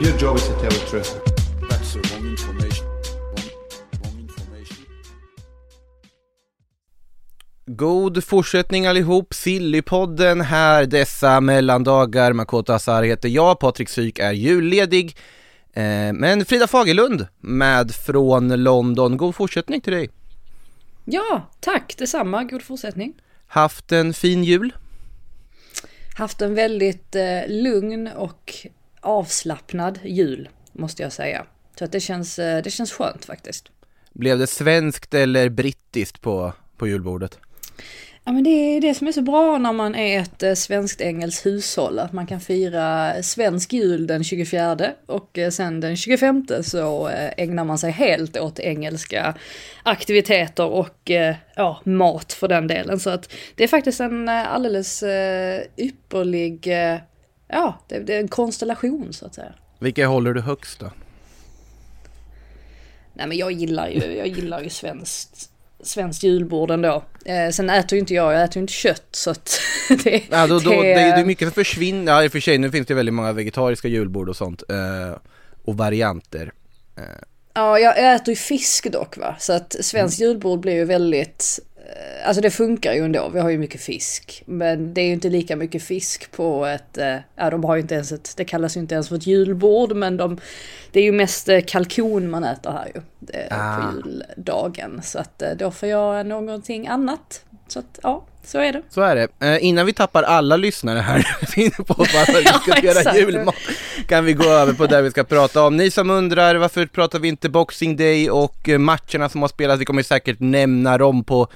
Your job is to tell the truth. That's the wrong information. Wrong, wrong information. God fortsättning allihop, Sillypodden här dessa mellandagar. Makoto Asar heter jag, Patrik Syk är julledig. Eh, men Frida Fagerlund med från London, god fortsättning till dig. Ja, tack detsamma. God fortsättning. Haft en fin jul? Haft en väldigt eh, lugn och avslappnad jul, måste jag säga. Så att det känns, eh, det känns skönt faktiskt. Blev det svenskt eller brittiskt på, på julbordet? Ja men det är det som är så bra när man är ett eh, svenskt-engelskt hushåll, att man kan fira svensk jul den 24 och eh, sen den 25 så ägnar man sig helt åt engelska aktiviteter och ja, mat för den delen. Så att det är faktiskt en alldeles ypperlig, ja det, det är en konstellation så att säga. Vilka håller du högst då? Nej men jag gillar ju, jag gillar ju svenskt svenskt julbord ändå. Eh, sen äter ju inte jag, jag äter ju inte kött så att det, Ja, då, då, det, det, det är mycket som försvinner, ja i och för sig nu finns det väldigt många vegetariska julbord och sånt, eh, och varianter. Eh, Ja, jag äter ju fisk dock va, så att svenskt julbord blir ju väldigt, alltså det funkar ju ändå, vi har ju mycket fisk. Men det är ju inte lika mycket fisk på ett, eh, ja de har ju inte ens ett, det kallas ju inte ens för ett julbord, men de, det är ju mest eh, kalkon man äter här ju, eh, Ah. på juldagen. Så att eh, då får jag någonting annat. Så att ja, så är det. Så är det. Eh, innan vi tappar alla lyssnare här på varför vi ska Ja, göra julmat kan vi gå över på det vi ska prata om. Ni som undrar varför pratar vi inte Boxing Day och eh, matcherna som har spelats, vi kommer säkert nämna dem på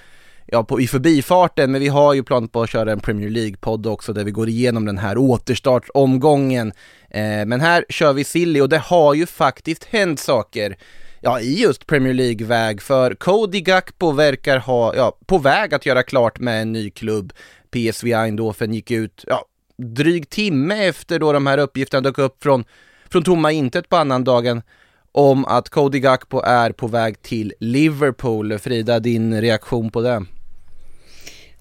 Ja, på, i förbifarten, men vi har ju planer på att köra en Premier League-podd också där vi går igenom den här återstartsomgången. Eh, men här kör vi silly och det har ju faktiskt hänt saker ja, i just Premier League-väg för Cody Gakpo verkar ha, ja, på väg att göra klart med en ny klubb. PSV Eindhoven gick ut, ja, dryg timme efter då de här uppgifterna dök upp från, från tomma intet på annandagen om att Cody Gakpo är på väg till Liverpool. Frida, din reaktion på det?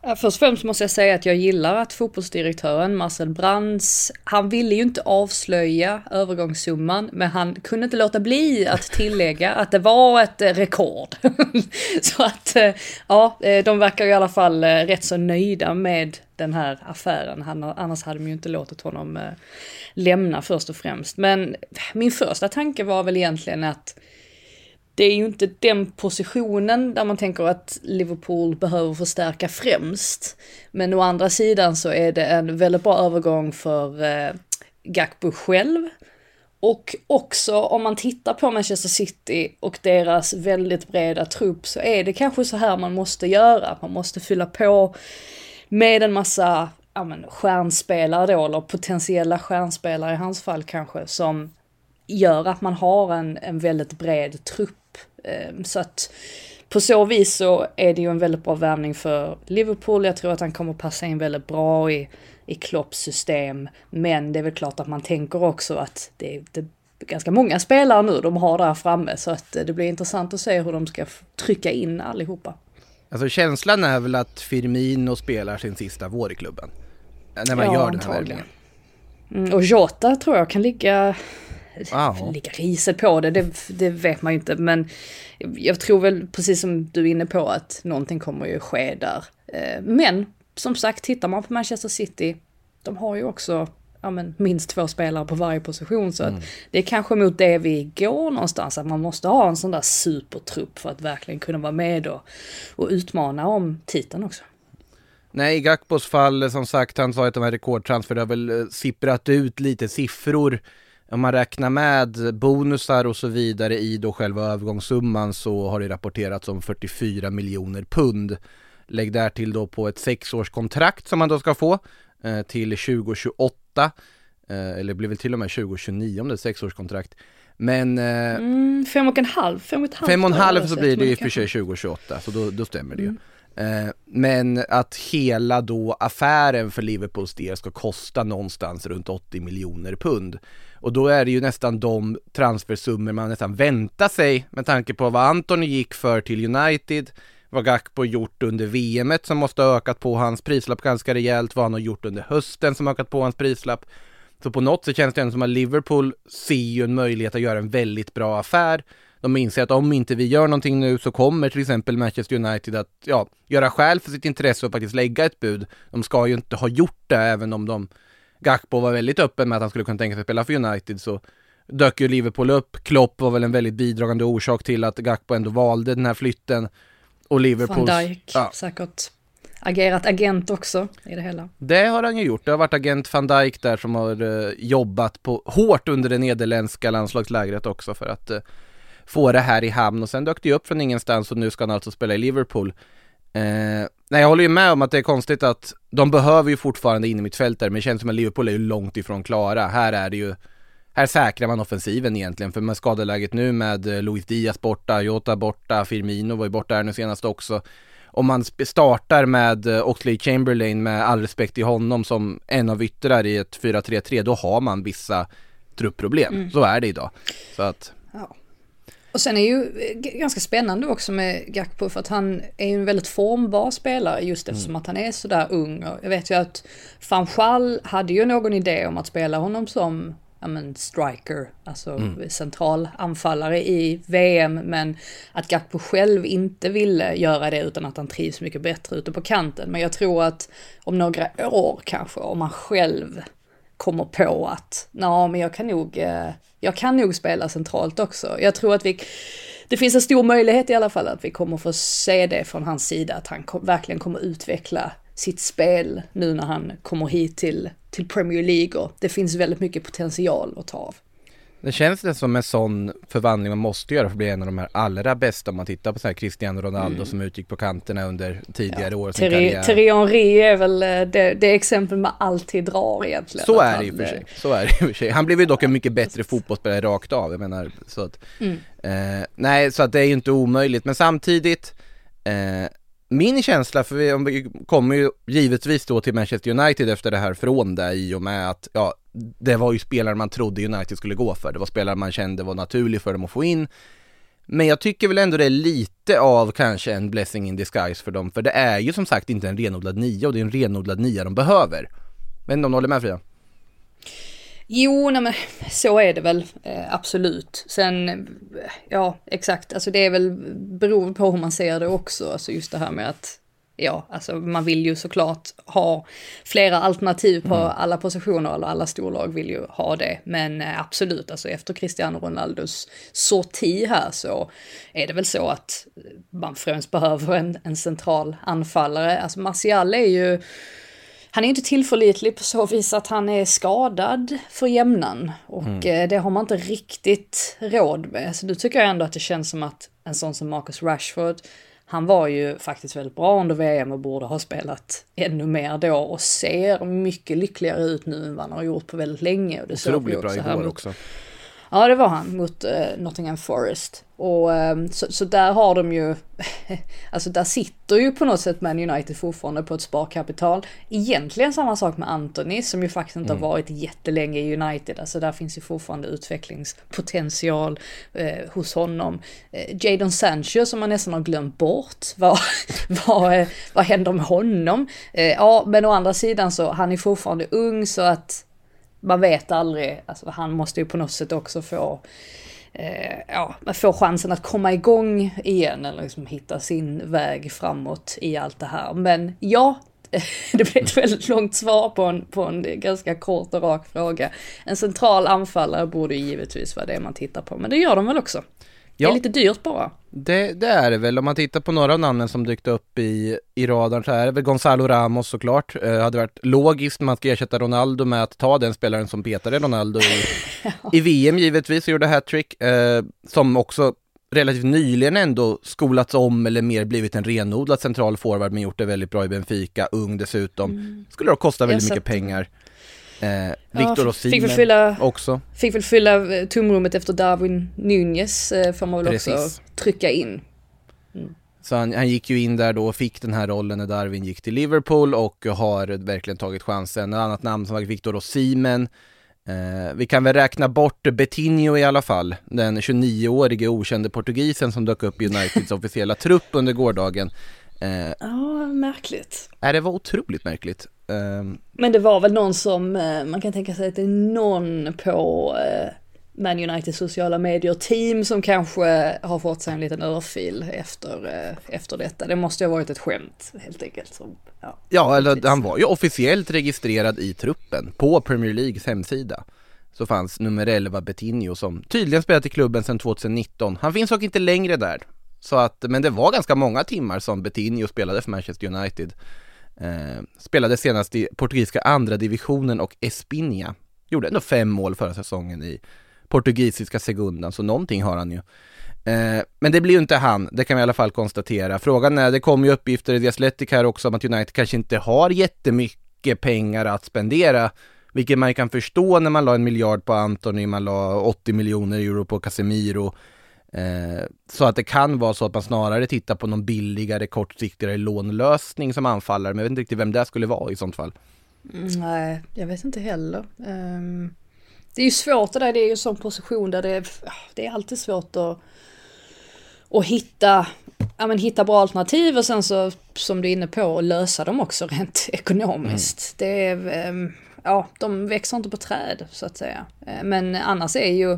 Först och främst måste jag säga att jag gillar att fotbollsdirektören Marcel Brands, han ville ju inte avslöja övergångssumman, men han kunde inte låta bli att tillägga att det var ett eh, rekord. så att, eh, ja, eh, de verkar i alla fall rätt så nöjda med den här affären. Han, annars hade de ju inte låtit honom lämna först och främst. Men min första tanke var väl egentligen att det är ju inte den positionen där man tänker att Liverpool behöver förstärka främst. Men å andra sidan så är det en väldigt bra övergång för eh, Gakpo själv. Och också om man tittar på Manchester City och deras väldigt breda trupp så är det kanske så här man måste göra. Man måste fylla på med en massa ja, men, stjärnspelare då, eller potentiella stjärnspelare i hans fall kanske, som gör att man har en, en väldigt bred trupp. Eh, Så att på så vis så är det ju en väldigt bra värvning för Liverpool. Jag tror att han kommer passa in väldigt bra i, i Klopps system. Men det är väl klart att man tänker också att det är, ganska många spelare nu de har där framme. Så att eh, det blir intressant att se hur de ska trycka in allihopa. Alltså känslan är väl att Firmino spelar sin sista vår i klubben? När man Ja, gör den här antagligen. värvningen. Mm, och Jota tror jag kan ligga Wow. ligga riset på det, det, det vet man ju inte. Men jag tror väl precis som du är inne på att någonting kommer ju ske där. Eh, men som sagt, tittar man på Manchester City, de har ju också ja, men, minst två spelare på varje position. Så Mm. att det är kanske mot det vi går någonstans, att man måste ha en sån där supertrupp för att verkligen kunna vara med och, och utmana om titeln också. Nej, i Gakpos fall, som sagt, han sa att de här rekordtransfer det har väl eh, sipprat ut lite siffror. Om man räknar med bonusar och så vidare i då själva övergångssumman så har det rapporterats om 44 miljoner pund. Lägg där till då på ett sexårskontrakt som man då ska få eh, till 2028. Eh, eller det blir väl till och med 2029 om det är ett sexårskontrakt. Men eh, Mm, fem och en halv, fem och ett halvt Fem och en halv så blir det i och för sig 2028, så då, då stämmer det ju. Eh, Eh, men att hela då affären för Liverpools del ska kosta någonstans runt 80 miljoner pund. Och då är det ju nästan de transfersummor man nästan väntar sig med tanke på vad Antoni gick för till United, vad Gakpo gjort under VM som måste ha ökat på hans prislapp ganska rejält, vad han har gjort under hösten som har ökat på hans prislapp. Så på något sätt känns det ändå som att Liverpool ser ju en möjlighet att göra en väldigt bra affär. De inser att om inte vi gör någonting nu så kommer till exempel Manchester United att ja, göra skäl för sitt intresse och faktiskt lägga ett bud. De ska ju inte ha gjort det även om de Gakpo var väldigt öppen med att han skulle kunna tänka sig spela för United så dök ju Liverpool upp. Klopp var väl en väldigt bidragande orsak till att Gakpo ändå valde den här flytten. Och Van Liverpools... Dijk, Ja, säkert agerat agent också i det hela. det har han ju gjort. Det har varit agent van Dijk där som har eh, jobbat på, hårt under det nederländska landslagslägret också för att eh, få det här i hamn och sen dök det upp från ingenstans och nu ska han alltså spela i Liverpool. Eh, nej, jag håller ju med om att det är konstigt att de behöver ju fortfarande in i mitt fält där, men det känns som att Liverpool är ju långt ifrån klara. Här är det ju, här säkrar man offensiven egentligen, för med skadeläget nu med eh, Luis Diaz borta, Jota borta, Firmino var ju borta här nu senast också. Om man startar med eh, Oxley Chamberlain med all respekt till honom som en av yttrar i ett 4-3-3, då har man vissa truppproblem. Mm. Så är det idag. Så att, Ja. Och sen är ju eh, ganska spännande också med Gakpo för att han är ju en väldigt formbar spelare just eftersom att han är sådär ung. Jag vet ju att Fanchal hade ju någon idé om att spela honom som ja, men striker, alltså Mm. central anfallare i VM, men att Gakpo själv inte ville göra det utan att han trivs mycket bättre ute på kanten. Men jag tror att om några år kanske, om han själv kommer på att nej men jag kan nog, eh, jag kan nog spela centralt också. Jag tror att vi, det finns en stor möjlighet i alla fall att vi kommer få se det från hans sida, att han kom, verkligen kommer utveckla sitt spel nu när han kommer hit till, till Premier League och det finns väldigt mycket potential att ta av. Det känns det som en sån förvandling man måste göra för att bli en av de här allra bästa om man tittar på så här Cristiano Ronaldo Mm. som utgick på kanterna under tidigare år av sin Thierry Henry är väl eh, det, det exempel man alltid drar egentligen. Så är det och för sig. Så är det för sig. Han blev ju dock en mycket bättre fotbollsspelare rakt av. Jag menar, så att, Mm. eh, nej, så att det är ju inte omöjligt. Men samtidigt, eh, min känsla, för vi, om vi kommer ju givetvis då till Manchester United efter det här från det i och med att, ja, det var ju spelare man trodde United skulle gå för. Det var spelare man kände var naturlig för dem att få in. Men jag tycker väl ändå det är lite av kanske en blessing in disguise för dem, för det är ju som sagt inte en renodlad nia och det är en renodlad nia de behöver. Men om du håller med Frida? Jo, nej men så är det väl eh, absolut. Sen, ja exakt, alltså det är väl beroende på hur man ser det också. Alltså just det här med att, ja, alltså man vill ju såklart ha flera alternativ på Mm. alla positioner, eller alla storlag vill ju ha det. Men eh, absolut, alltså efter Cristiano Ronaldos sorti här så är det väl så att man främst behöver en, en central anfallare. Alltså Martial är ju han är inte tillförlitlig på så vis att han är skadad för jämnan. Och Mm. eh, det har man inte riktigt råd med. Så nu tycker jag ändå att det känns som att en sån som Marcus Rashford, han var ju faktiskt väldigt bra under VM och borde ha spelat ännu mer då och ser mycket lyckligare ut nu än vad han har gjort på väldigt länge. Och det Otroligt bra här igår också. Ja, det var han mot eh, Nottingham Forest. Och ehm, så, så där har de ju, alltså där sitter ju på något sätt Man United fortfarande på ett sparkapital. Egentligen samma sak med Anthony som ju faktiskt inte Mm. har varit jättelänge i United. Alltså där finns ju fortfarande utvecklingspotential eh, hos honom. Eh, Jadon Sancho som man nästan har glömt bort. Vad, vad, eh, vad händer med honom? Eh, ja, men å andra sidan så han är fortfarande ung så att man vet aldrig, alltså han måste ju på något sätt också få eh, ja, få chansen att komma igång igen eller liksom hitta sin väg framåt i allt det här. Men ja, det blev ett väldigt långt svar på en, på en ganska kort och rak fråga. En central anfallare borde givetvis vara det man tittar på, men det gör de väl också. Ja. Det är lite dyrt bara. Det, det, är det väl. Om man tittar på några av namnen som dykt upp i, i radarn så är det väl Gonzalo Ramos såklart. Eh, hade varit logiskt när man ska ersätta Ronaldo med att ta den spelaren som petade Ronaldo i, ja. i VM givetvis och gjorde hattrick. Eh, som också relativt nyligen ändå skolats om eller mer blivit en renodlad central forward men gjort det väldigt bra i Benfica, ung dessutom. Mm. Skulle då kosta väldigt mycket pengar. Eh, Victor ja, Osimhen fylla, också. Fick väl fylla eh, tomrummet efter Darwin Nunez eh, får man väl Precis. också trycka in. Mm. Så han, han, gick ju in där då och fick den här rollen när Darwin gick till Liverpool och har verkligen tagit chansen. Ett annat namn som var Victor Osimhen. Eh, vi kan väl räkna bort Betinho i alla fall, den 29-årige okände portugisen som dök upp i Uniteds officiella trupp under gårdagen. Eh, ja, märkligt. Är det var otroligt märkligt. Um, Men det var väl någon som, eh, man kan tänka sig att det är någon på eh, Man United sociala medier-team som kanske har fått sig en liten örfil efter, eh, efter detta. Det måste ju ha varit ett skämt helt enkelt. Som, ja, ja eller han var ju officiellt registrerad i truppen på Premier Leagues hemsida. Så fanns nummer 11 Betinho som tydligen spelat i klubben sedan 2019. Han finns dock inte längre där. Så att, men det var ganska många timmar som Betinho spelade för Manchester United. Eh, spelade senast i portugisiska andra divisionen och Espinha. Gjorde ändå fem mål förra säsongen i portugisiska segundan, så någonting har han ju. Eh, men det blir ju inte han, det kan vi i alla fall konstatera. Frågan är, det kom ju uppgifter i The Athletic här också om att United kanske inte har jättemycket pengar att spendera. Vilket man kan förstå när man la en miljard på Anthony, man la 80 miljoner euro på Casemiro. Eh, så att det kan vara så att man snarare tittar på någon billigare, kortsiktigare lånlösning som anfallare, men jag vet inte riktigt vem det skulle vara i sånt fall. Mm, nej, jag vet inte heller. Um, det är ju svårt det där, det är ju en sån position där det är, det är alltid svårt att, att hitta, ja, men hitta bra alternativ och sen så, som du är inne på, lösa dem också rent ekonomiskt. Mm. Det är, um, ja, de växer inte på träd så att säga. Eh, men annars är ju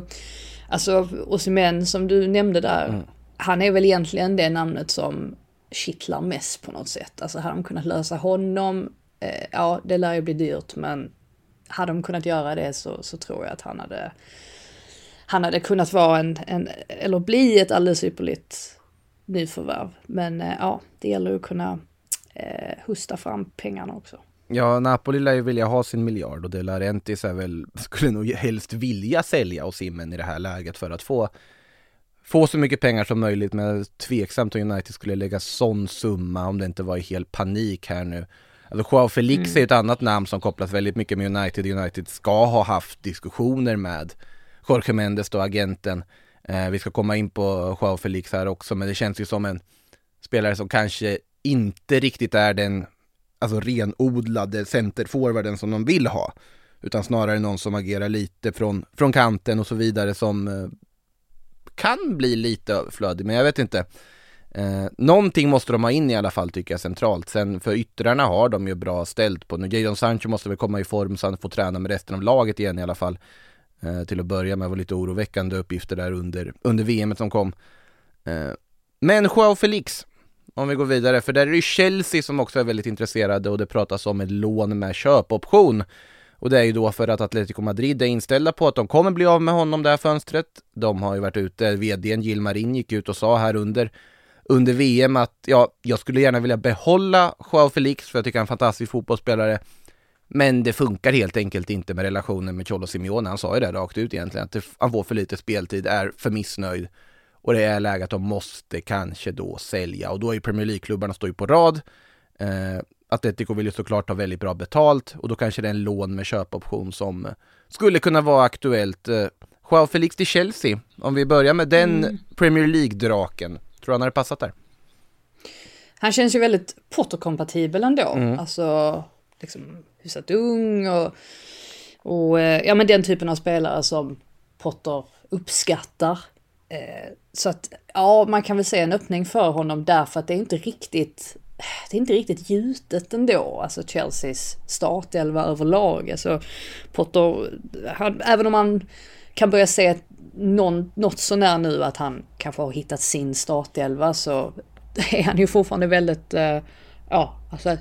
Alltså Osimhen som du nämnde där, mm. han är väl egentligen det namnet som kittlar mest på något sätt. Alltså hade de kunnat lösa honom, eh, ja det lär ju bli dyrt men hade de kunnat göra det så, så tror jag att han hade han hade kunnat vara en, en eller bli ett alldeles ypperligt nyförvärv. Men eh, ja, det gäller att kunna eh, husta fram pengarna också. Ja, Napoli lär ju vilja ha sin miljard och De Laurentiis är väl, skulle nog helst vilja sälja och Simmen i det här läget för att få få så mycket pengar som möjligt men tveksamt om United skulle lägga sån summa om det inte var i hel panik här nu. Alltså Joao Felix mm. är ett annat namn som kopplas väldigt mycket med United. United ska ha haft diskussioner med Jorge Mendes då, agenten. Eh, vi ska komma in på Joao Felix här också men det känns ju som en spelare som kanske inte riktigt är den alltså renodlade centerforwarden som de vill ha. Utan snarare någon som agerar lite från, från kanten och så vidare som eh, kan bli lite överflödig, men jag vet inte. Eh, någonting måste de ha in i alla fall tycker jag centralt. Sen för yttrarna har de ju bra ställt på nu. Jadon Sancho måste väl komma i form så han får träna med resten av laget igen i alla fall. Eh, till att börja med var lite oroväckande uppgifter där under, under VM som kom. Eh, men Joao Felix, om vi går vidare, för där är det Chelsea som också är väldigt intresserade och det pratas om ett lån med köpoption. Och det är ju då för att Atletico Madrid är inställda på att de kommer bli av med honom det här fönstret. De har ju varit ute, vdn Gilmarin gick ut och sa här under, under VM att ja, jag skulle gärna vilja behålla Joao Felix för jag tycker han är en fantastisk fotbollsspelare. Men det funkar helt enkelt inte med relationen med Cholo Simeone. Han sa ju det rakt ut egentligen, att han får för lite speltid, är för missnöjd och det är läge att de måste kanske då sälja och då är ju Premier League-klubbarna står ju på rad. Eh, Atletico vill ju såklart ha väldigt bra betalt och då kanske det är en lån med köpoption som skulle kunna vara aktuellt. Eh, Joao Felix till Chelsea, om vi börjar med den mm. Premier League-draken, tror du han hade passat där? Han känns ju väldigt Potter-kompatibel ändå, mm. alltså liksom hyfsat ung och, och eh, ja men den typen av spelare som Potter uppskattar. Eh, så att ja, man kan väl se en öppning för honom därför att det är inte riktigt det är inte riktigt gjutet ändå, alltså Chelseas startelva överlag. Alltså Potter, han, även om man kan börja se någon, något sånär nu att han kanske har hittat sin startelva så är han ju fortfarande väldigt, eh, ja, alltså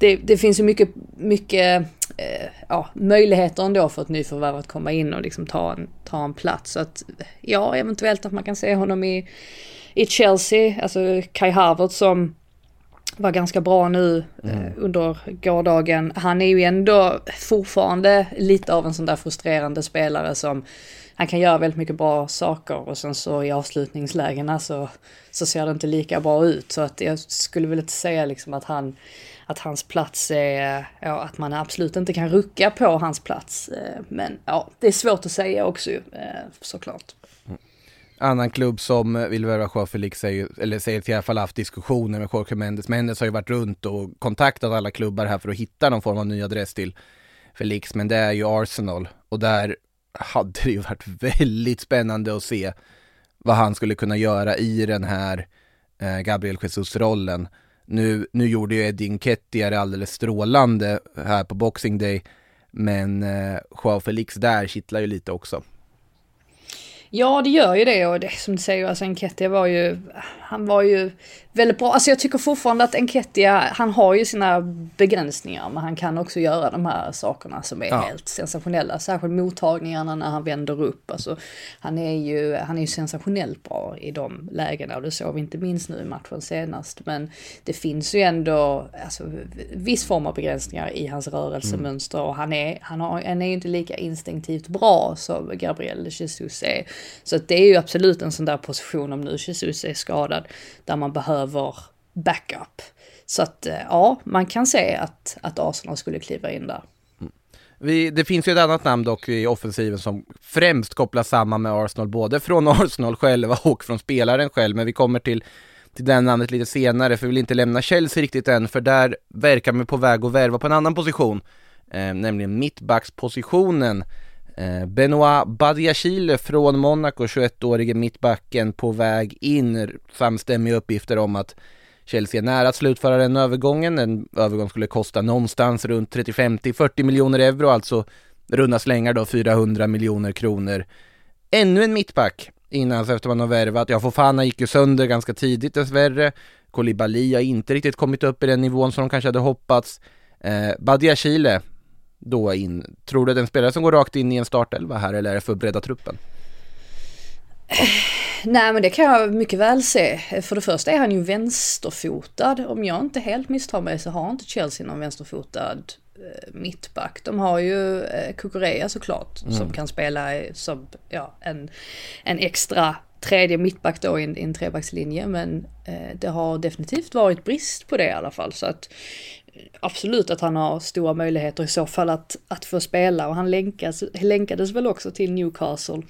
det, det finns ju mycket, mycket eh, ja, möjligheter ändå för ett nyförvärv att komma in och liksom ta en, ta en plats. Så att ja, eventuellt att man kan se honom i, i Chelsea, alltså Kai Havertz som var ganska bra nu eh, mm. under gårdagen. Han är ju ändå fortfarande lite av en sån där frustrerande spelare som han kan göra väldigt mycket bra saker och sen så i avslutningslägena så, så ser det inte lika bra ut. Så att jag skulle väl inte säga liksom att han att hans plats är, ja, att man absolut inte kan rucka på hans plats. Eh, men ja, det är svårt att säga också eh, såklart. Mm. Annan klubb som eh, vill värva Joao Felix säger, eller säger i alla fall haft diskussioner med Jorge Mendes. Mendes har ju varit runt och kontaktat alla klubbar här för att hitta någon form av ny adress till Felix, men det är ju Arsenal och där hade det ju varit väldigt spännande att se vad han skulle kunna göra i den här eh, Gabriel Jesus-rollen. Nu, nu gjorde ju Eddie Kettia det alldeles strålande här på Boxing Day, men eh, Joao Felix där kittlar ju lite också. Ja, det gör ju det och det som du säger, alltså Enketia var ju, han var ju väldigt bra. Alltså jag tycker fortfarande att Enketia, han har ju sina begränsningar, men han kan också göra de här sakerna som är ja. helt sensationella. Särskilt mottagningarna när han vänder upp. Alltså, han är ju, han är ju sensationellt bra i de lägena och det såg vi inte minst nu i matchen senast. Men det finns ju ändå, alltså viss form av begränsningar i hans rörelsemönster mm. och han är, han, har, han är ju inte lika instinktivt bra som Gabriel Jesus är. Så det är ju absolut en sån där position om nu Jesus är skadad, där man behöver backup. Så att eh, ja, man kan se att, att Arsenal skulle kliva in där. Mm. Vi, det finns ju ett annat namn dock i offensiven som främst kopplas samman med Arsenal, både från Arsenal själva och från spelaren själv, men vi kommer till till den namnet lite senare, för vi vill inte lämna Chelsea riktigt än, för där verkar man på väg att värva på en annan position, eh, nämligen mittbackspositionen. Eh, Benoit Badiachile från Monaco, 21-årige mittbacken på väg in. Samstämmiga uppgifter om att Chelsea är nära att slutföra den övergången. En övergång skulle kosta någonstans runt 35-40 miljoner euro, alltså runda slängar då 400 miljoner kronor. Ännu en mittback innan efter man har värvat. Ja, Fofana gick ju sönder ganska tidigt dessvärre. Kolibali har inte riktigt kommit upp i den nivån som de kanske hade hoppats. Eh, Badiachile då in. Tror du att en spelare som går rakt in i en startelva här eller är det för att bredda truppen? Nej men det kan jag mycket väl se. För det första är han ju vänsterfotad. Om jag inte helt misstar mig så har inte Chelsea någon vänsterfotad eh, mittback. De har ju eh, Kukureya såklart mm. som kan spela som ja, en, en extra tredje mittback då i en, i en trebackslinje men eh, det har definitivt varit brist på det i alla fall så att absolut att han har stora möjligheter i så fall att, att få spela och han länkas, länkades väl också till Newcastle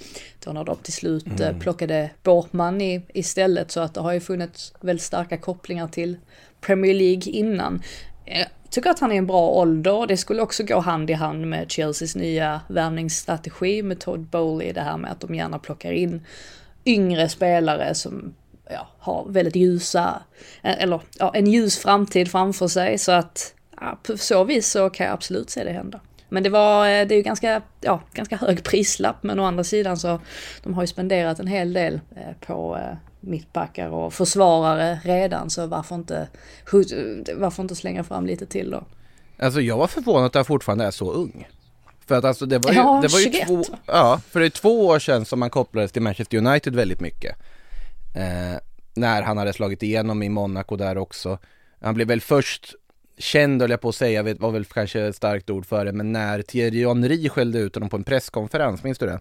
då när de till slut eh, mm. plockade Bortman i, istället så att det har ju funnits väldigt starka kopplingar till Premier League innan. Jag tycker att han är en bra ålder. Det skulle också gå hand i hand med Chelseas nya värvningsstrategi med Todd Bowley. Det här med att de gärna plockar in yngre spelare som ja, har väldigt ljusa, eh, eller ja, en ljus framtid framför sig. Så att ja, på så vis så kan jag absolut se det hända. Men det var, eh, det är ju ganska, ja, ganska hög prislapp men å andra sidan så de har ju spenderat en hel del eh, på mittbackar och försvarare redan så varför inte, varför inte slänga fram lite till då? Alltså jag var förvånad att jag fortfarande är så ung. För att alltså det var ju, ja, det var ju 21. två, ja, för det är två år sedan som man kopplades till Manchester United väldigt mycket. Eh, när han hade slagit igenom i Monaco där också. Han blev väl först känd, höll jag på att säga, vet, var väl kanske ett starkt ord för det, men när Thierry Henry skällde ut honom på en presskonferens, minns du det?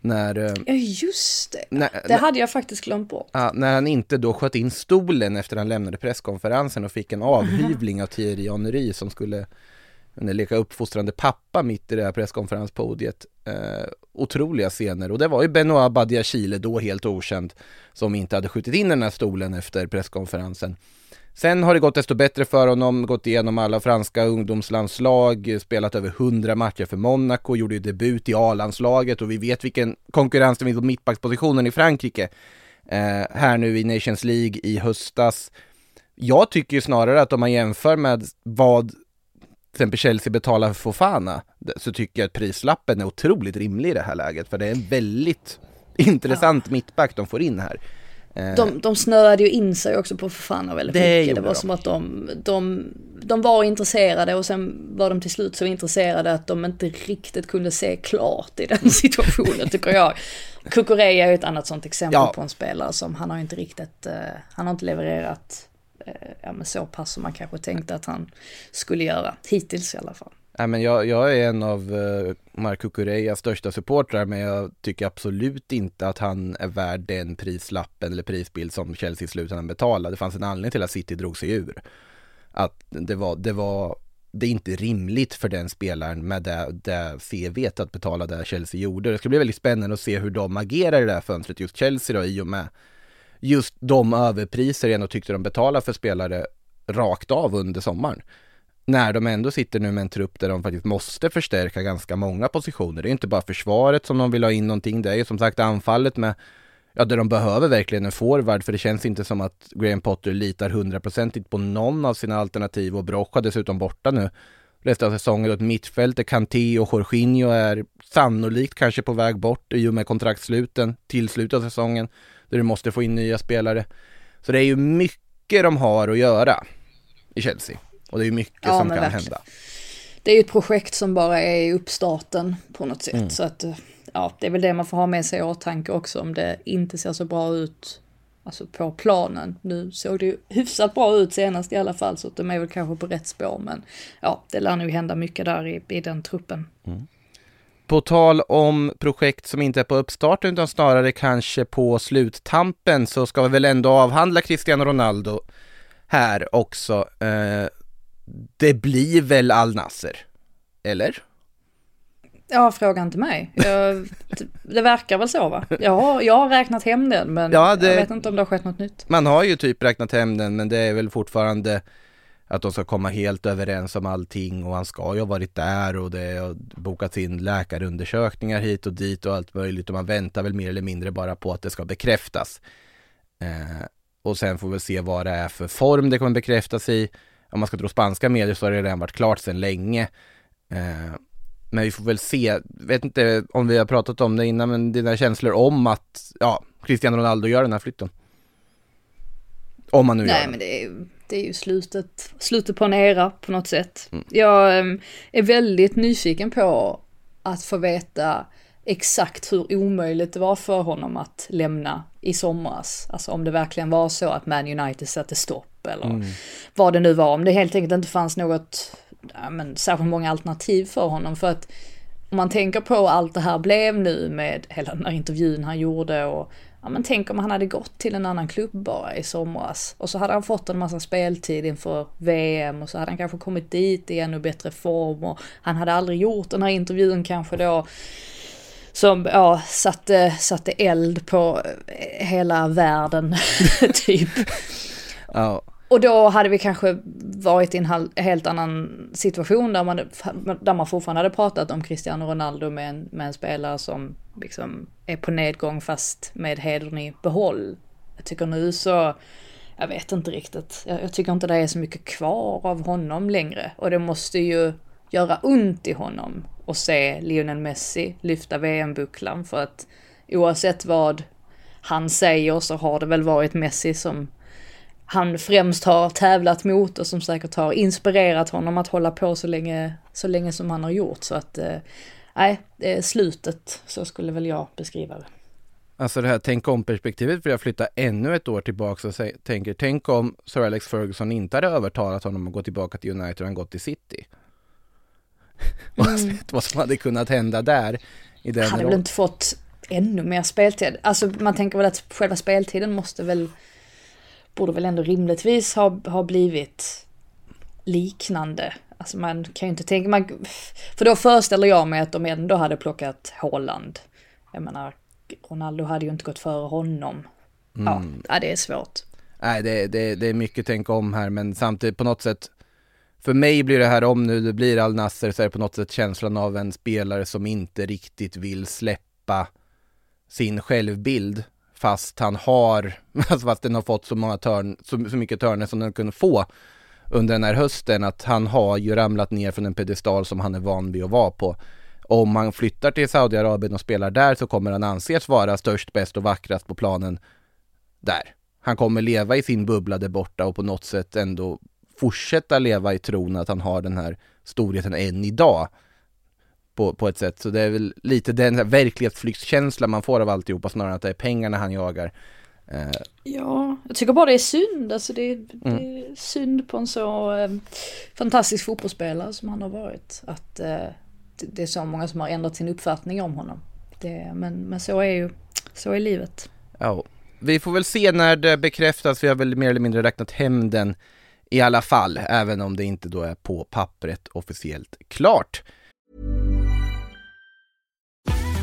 När, eh, ja just det, när, det hade jag faktiskt glömt bort. När han inte då sköt in stolen efter han lämnade presskonferensen och fick en avhyvling av Thierry Henry som skulle leka uppfostrande pappa mitt i det här presskonferenspodiet. Eh, otroliga scener och det var ju Benoit Badiachile, då helt okänd, som inte hade skjutit in den här stolen efter presskonferensen. Sen har det gått desto bättre för honom, gått igenom alla franska ungdomslandslag, spelat över 100 matcher för Monaco, gjorde ju debut i A-landslaget och vi vet vilken konkurrens det finns på mittbackspositionen i Frankrike. Eh, här nu i Nations League i höstas. Jag tycker ju snarare att om man jämför med vad exempel Chelsea betalar för Fofana så tycker jag att prislappen är otroligt rimlig i det här läget för det är en väldigt intressant ja. mittback de får in här. Eh, de, de snöade ju in sig också på Fofana väldigt det mycket. Det var de. som att de, de, de var intresserade och sen var de till slut så intresserade att de inte riktigt kunde se klart i den situationen tycker jag. Kukureya är ju ett annat sånt exempel ja. på en spelare som han har inte riktigt, uh, han har inte levererat Eh, ja, men så pass som man kanske tänkte att han skulle göra, hittills i alla fall. Nej, men jag, jag är en av eh, Marco Mark Kukureyas största supportrar men jag tycker absolut inte att han är värd den prislappen eller prisbild som Chelsea i slutändan betalade. Det fanns en anledning till att City drog sig ur. Att det var, det var, det är inte rimligt för den spelaren med det, det CV att betala det Chelsea gjorde. Det ska bli väldigt spännande att se hur de agerar i det här fönstret, just Chelsea då i och med just de överpriser jag ändå tyckte de betalade för spelare rakt av under sommaren när de ändå sitter nu med en trupp där de faktiskt måste förstärka ganska många positioner. Det är inte bara försvaret som de vill ha in någonting, det är ju som sagt anfallet med Ja, där de behöver verkligen en forward, för det känns inte som att Graham Potter litar hundraprocentigt på någon av sina alternativ och Brocha dessutom borta nu resten av säsongen. Och ett mittfält där Kanté och Jorginho är sannolikt kanske på väg bort i och med kontraktsluten till slutet av säsongen, där du måste få in nya spelare. Så det är ju mycket de har att göra i Chelsea. Och det är mycket ja, som kan verkligen. hända. Det är ju ett projekt som bara är i uppstarten på något sätt. Mm. Så att, ja, det är väl det man får ha med sig i åtanke också om det inte ser så bra ut Alltså på planen. Nu såg det ju hyfsat bra ut senast i alla fall så att de är väl kanske på rätt spår men ja, det lär nog hända mycket där i, i den truppen. Mm. På tal om projekt som inte är på uppstarten utan snarare kanske på sluttampen så ska vi väl ändå avhandla Cristiano Ronaldo här också. Eh, det blir väl Al Nasser? Eller? Ja, fråga inte mig. Jag, det verkar väl så va? Jag har, jag har räknat hem den men ja, det, jag vet inte om det har skett något nytt. Man har ju typ räknat hem den men det är väl fortfarande att de ska komma helt överens om allting och han ska ju ha varit där och det har bokats in läkarundersökningar hit och dit och allt möjligt och man väntar väl mer eller mindre bara på att det ska bekräftas. Eh, och sen får vi se vad det är för form det kommer bekräftas i om man ska tro spanska medier så har det redan varit klart sedan länge. Eh, men vi får väl se, vet inte om vi har pratat om det innan, men dina känslor om att, ja, Cristiano Ronaldo gör den här flytten. Om man nu Nej, gör men det är, det är ju slutet, slutet på en era på något sätt. Mm. Jag ehm, är väldigt nyfiken på att få veta exakt hur omöjligt det var för honom att lämna i somras. Alltså om det verkligen var så att Man United satte stopp eller mm. vad det nu var. Om det helt enkelt inte fanns något, ja, men, särskilt många alternativ för honom. För att om man tänker på allt det här blev nu med hela den här intervjun han gjorde och ja men tänk om han hade gått till en annan klubb bara i somras och så hade han fått en massa speltid inför VM och så hade han kanske kommit dit i ännu bättre form och han hade aldrig gjort den här intervjun kanske då som ja, satte, satte eld på eh, hela världen, typ. Ja. Och då hade vi kanske varit i en helt annan situation där man, där man fortfarande hade pratat om Cristiano Ronaldo med en, med en spelare som liksom är på nedgång fast med hedern i behåll. Jag tycker nu så, jag vet inte riktigt, jag, jag tycker inte det är så mycket kvar av honom längre. Och det måste ju göra ont i honom och se Lionel Messi lyfta VM-bucklan för att oavsett vad han säger så har det väl varit Messi som han främst har tävlat mot och som säkert har inspirerat honom att hålla på så länge, så länge som han har gjort. Så att, eh, nej, eh, slutet, så skulle väl jag beskriva det. Alltså det här tänk om perspektivet vill jag flytta ännu ett år tillbaka och tänker, tänk om Sir Alex Ferguson inte hade övertalat honom att gå tillbaka till United och han gått till City. Mm. vad som hade kunnat hända där. I den Han hade väl inte fått ännu mer speltid. Alltså man tänker väl att själva speltiden måste väl, borde väl ändå rimligtvis ha, ha blivit liknande. Alltså man kan ju inte tänka, man, för då föreställer jag mig att de ändå hade plockat Holland. Jag menar, Ronaldo hade ju inte gått före honom. Mm. Ja, det är svårt. Nej, det, det, det är mycket tänka om här, men samtidigt på något sätt för mig blir det här, om nu det blir Al Nasser, så är det på något sätt känslan av en spelare som inte riktigt vill släppa sin självbild fast han har, alltså fast den har fått så många törn, så, så mycket törner som den kunde få under den här hösten att han har ju ramlat ner från en pedestal som han är van vid att vara på. Om han flyttar till Saudiarabien och spelar där så kommer han anses vara störst, bäst och vackrast på planen där. Han kommer leva i sin bubbla där borta och på något sätt ändå fortsätta leva i tron att han har den här storheten än idag. På, på ett sätt, så det är väl lite den här verklighetsflyktskänslan man får av alltihopa snarare än att det är pengarna han jagar. Eh. Ja, jag tycker bara det är synd. Alltså det, är, det är mm. synd på en så eh, fantastisk fotbollsspelare som han har varit. Att eh, det är så många som har ändrat sin uppfattning om honom. Det, men, men så är ju, så är livet. Ja, vi får väl se när det bekräftas. Vi har väl mer eller mindre räknat hem den i alla fall, även om det inte då är på pappret officiellt klart.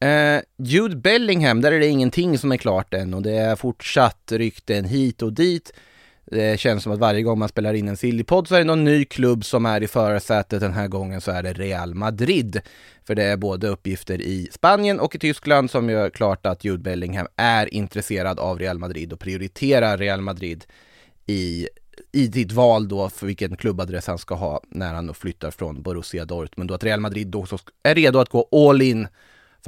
Eh, Jude Bellingham, där är det ingenting som är klart än och det är fortsatt rykten hit och dit. Det känns som att varje gång man spelar in en Sillypodd så är det någon ny klubb som är i förarsätet. Den här gången så är det Real Madrid. För det är både uppgifter i Spanien och i Tyskland som gör klart att Jude Bellingham är intresserad av Real Madrid och prioriterar Real Madrid i, i ditt val då för vilken klubbadress han ska ha när han då flyttar från Borussia Dortmund. Då att Real Madrid då är redo att gå all in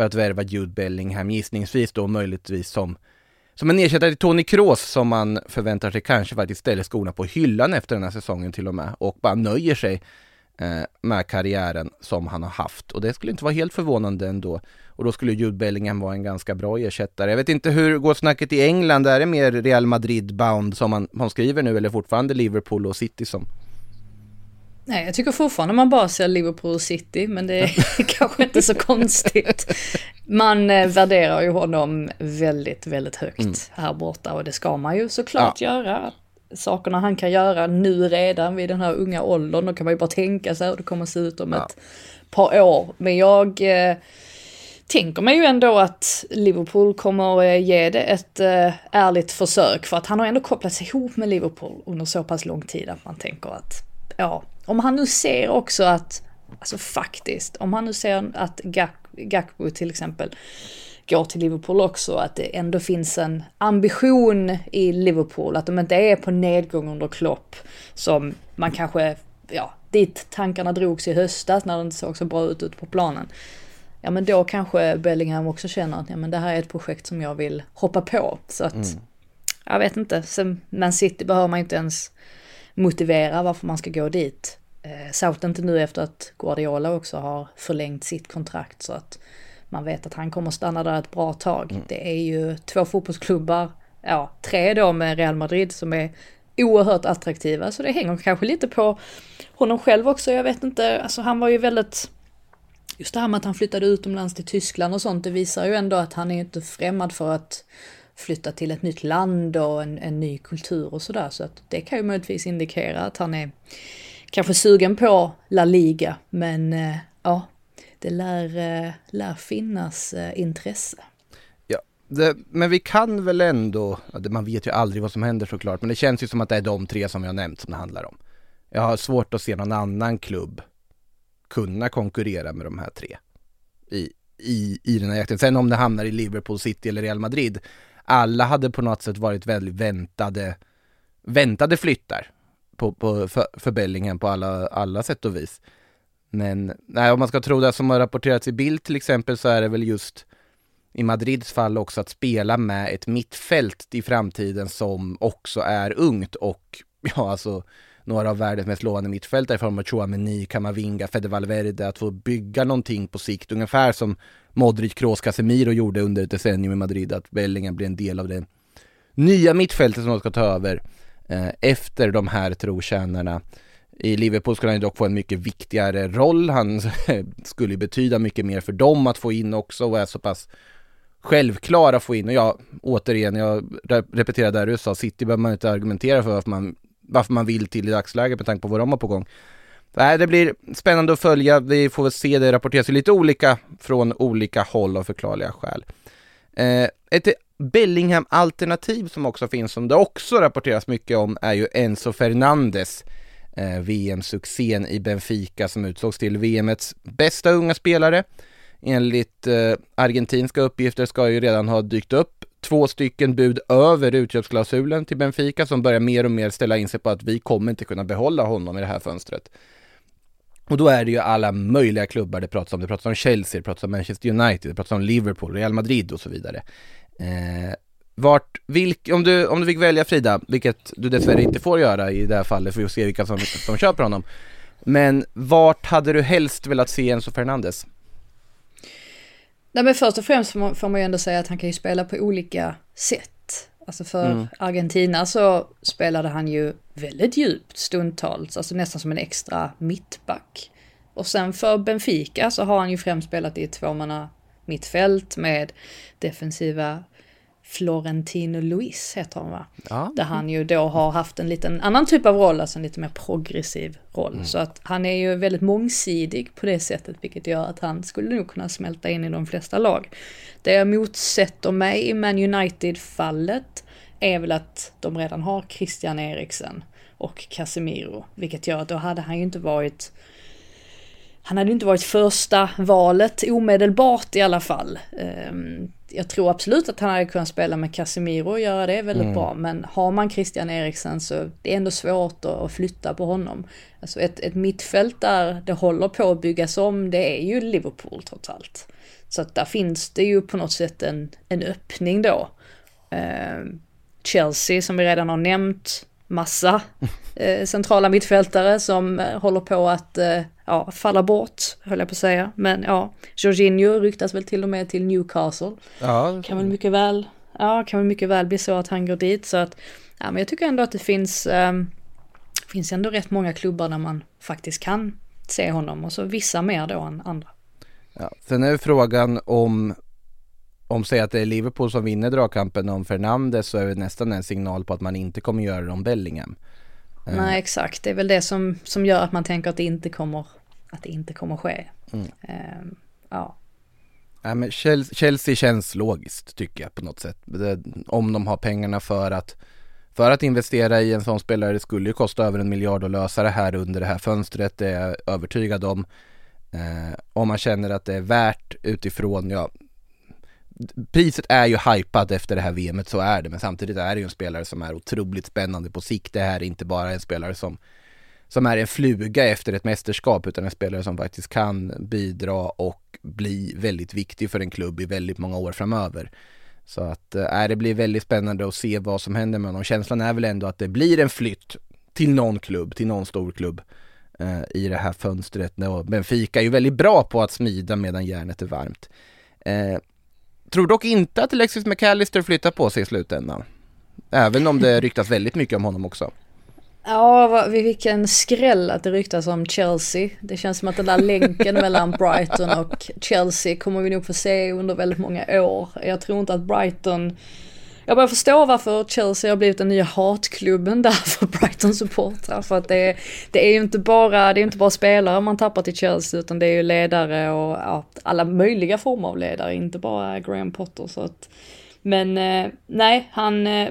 för att värva Jude Bellingham, gissningsvis då möjligtvis som som en ersättare till Tony Kroos som man förväntar sig kanske faktiskt ställer skorna på hyllan efter den här säsongen till och med och bara nöjer sig eh, med karriären som han har haft. Och det skulle inte vara helt förvånande ändå. Och då skulle Jude Bellingham vara en ganska bra ersättare. Jag vet inte hur går snacket i England? Är det mer Real Madrid-bound som man, man skriver nu eller fortfarande Liverpool och City som Nej, jag tycker fortfarande man bara ser Liverpool City, men det är kanske inte så konstigt. Man eh, värderar ju honom väldigt, väldigt högt mm. här borta och det ska man ju såklart ja. göra. Sakerna han kan göra nu redan vid den här unga åldern, då kan man ju bara tänka sig hur det kommer att se ut om ja. ett par år. Men jag eh, tänker mig ju ändå att Liverpool kommer eh, ge det ett eh, ärligt försök för att han har ändå kopplats ihop med Liverpool under så pass lång tid att man tänker att ja, om han nu ser också att, alltså faktiskt, om han nu ser att Gak Gakbo till exempel går till Liverpool också, att det ändå finns en ambition i Liverpool, att de inte är på nedgång under Klopp som man kanske, ja, dit tankarna drogs i höstas när det inte såg så bra ut ute på planen. Ja men då kanske Bellingham också känner att ja, men det här är ett projekt som jag vill hoppa på. Så att, mm. jag vet inte, Men City behöver man inte ens motivera varför man ska gå dit. Eh, särskilt inte nu efter att Guardiola också har förlängt sitt kontrakt så att man vet att han kommer stanna där ett bra tag. Mm. Det är ju två fotbollsklubbar, ja tre då med Real Madrid som är oerhört attraktiva så det hänger kanske lite på honom själv också. Jag vet inte, alltså han var ju väldigt Just det här med att han flyttade utomlands till Tyskland och sånt, det visar ju ändå att han är inte främmad för att flytta till ett nytt land och en, en ny kultur och sådär. Så att det kan ju möjligtvis indikera att han är kanske sugen på La Liga, men eh, ja, det lär, eh, lär finnas eh, intresse. Ja, det, men vi kan väl ändå, man vet ju aldrig vad som händer såklart, men det känns ju som att det är de tre som jag nämnt som det handlar om. Jag har svårt att se någon annan klubb kunna konkurrera med de här tre i, i, i den här jakten. Sen om det hamnar i Liverpool City eller Real Madrid, alla hade på något sätt varit väldigt väntade, väntade flyttar på, på, för, för Bellingham på alla, alla sätt och vis. Men nej, om man ska tro det som har rapporterats i bild till exempel så är det väl just i Madrids fall också att spela med ett mittfält i framtiden som också är ungt och ja, alltså några av världens mest lovande mittfältare i form av Chouameni, Kamavinga, Fede Valverde, att få bygga någonting på sikt, ungefär som Modric, Kroos, Casemiro gjorde under ett decennium i Madrid, att Bellingham blir en del av det nya mittfältet som de ska ta över eh, efter de här trotjänarna. I Liverpool skulle han ju dock få en mycket viktigare roll. Han skulle betyda mycket mer för dem att få in också och är så pass självklar att få in. Och ja, återigen, jag repeterar där du sa, City behöver man inte argumentera för varför man, varför man vill till i dagsläget med tanke på vad de har på gång. Nej, det blir spännande att följa. Vi får väl se, det rapporteras lite olika från olika håll av förklarliga skäl. Eh, ett Bellingham-alternativ som också finns, som det också rapporteras mycket om, är ju Enzo Fernandes. Eh, VM-succén i Benfica som utsågs till VMets bästa unga spelare. Enligt eh, argentinska uppgifter ska ju redan ha dykt upp två stycken bud över utköpsklausulen till Benfica som börjar mer och mer ställa in sig på att vi kommer inte kunna behålla honom i det här fönstret. Och då är det ju alla möjliga klubbar det pratas om. Det pratas om Chelsea, det pratas om Manchester United, det pratas om Liverpool, Real Madrid och så vidare. Eh, vart, vilk, om, du, om du fick välja Frida, vilket du dessvärre inte får göra i det här fallet, för vi får se vilka som, som köper honom. Men vart hade du helst velat se Enzo Fernandes? Nej men först och främst får man, får man ju ändå säga att han kan ju spela på olika sätt. Alltså för mm. Argentina så spelade han ju väldigt djupt stundtals, alltså nästan som en extra mittback. Och sen för Benfica så har han ju främst spelat i tvåmanna mittfält med defensiva Florentino Luis heter han va? Ja. Där han ju då har haft en liten annan typ av roll, alltså en lite mer progressiv roll. Mm. Så att han är ju väldigt mångsidig på det sättet, vilket gör att han skulle nog kunna smälta in i de flesta lag. Det jag motsätter mig i Man United-fallet är väl att de redan har Christian Eriksen och Casemiro, vilket gör att då hade han ju inte varit han hade inte varit första valet omedelbart i alla fall. Um, jag tror absolut att han hade kunnat spela med Casemiro och göra det väldigt mm. bra. Men har man Christian Eriksen så det är ändå svårt att flytta på honom. Alltså ett, ett mittfält där det håller på att byggas om, det är ju Liverpool trots allt. Så att där finns det ju på något sätt en, en öppning då. Eh, Chelsea som vi redan har nämnt, massa eh, centrala mittfältare som eh, håller på att eh, ja, falla bort, höll jag på att säga. Men ja, Jorginho ryktas väl till och med till Newcastle. Ja. Kan väl mycket väl, ja, kan väl mycket väl bli så att han går dit. Så att, ja, men jag tycker ändå att det finns, eh, finns ändå rätt många klubbar där man faktiskt kan se honom och så vissa mer då än andra. Ja, sen är frågan om om säg att det är Liverpool som vinner dragkampen om Fernandes så är det nästan en signal på att man inte kommer göra det om Bellingham. Eh. Nej exakt, det är väl det som, som gör att man tänker att det inte kommer, att det inte kommer ske. Mm. Uh, ja. Ja, men Chelsea känns logiskt tycker jag på något sätt. Om de har pengarna för att, för att investera i en sån spelare. Det skulle ju kosta över en miljard att lösa det här under det här fönstret. Det är jag övertygad om. Eh, om man känner att det är värt utifrån, ja, priset är ju hypat efter det här VMet, så är det. Men samtidigt är det ju en spelare som är otroligt spännande på sikt. Det här är inte bara en spelare som, som är en fluga efter ett mästerskap, utan en spelare som faktiskt kan bidra och bli väldigt viktig för en klubb i väldigt många år framöver. Så att äh, det blir väldigt spännande att se vad som händer med honom. Känslan är väl ändå att det blir en flytt till någon klubb, till någon stor klubb eh, i det här fönstret. Benfica är ju väldigt bra på att smida medan järnet är varmt. Eh, Tror dock inte att Alexis McAllister flyttar på sig i slutändan. Även om det ryktas väldigt mycket om honom också. Ja, vilken skräll att det ryktas om Chelsea. Det känns som att den där länken mellan Brighton och Chelsea kommer vi nog få se under väldigt många år. Jag tror inte att Brighton jag börjar förstå varför Chelsea har blivit den nya hatklubben där för Brighton supportrar. För att det är, det är ju inte bara, det är inte bara spelare man tappar till Chelsea utan det är ju ledare och ja, alla möjliga former av ledare, inte bara Graham Potter. Så att, men eh, nej, han eh,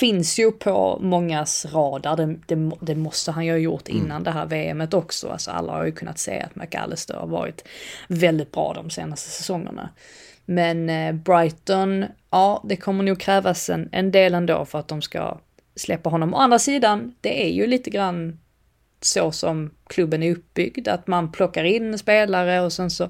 finns ju på mångas radar. Det, det, det, måste han ju ha gjort mm. innan mm. det här VMet också. Alltså alla har ju kunnat se att McAllister har varit väldigt bra de senaste säsongerna. Men eh, Brighton, ja det kommer nog krävas en, en del ändå för att de ska släppa honom. Å andra sidan, det är ju lite grann så som klubben är uppbyggd, att man plockar in spelare och sen så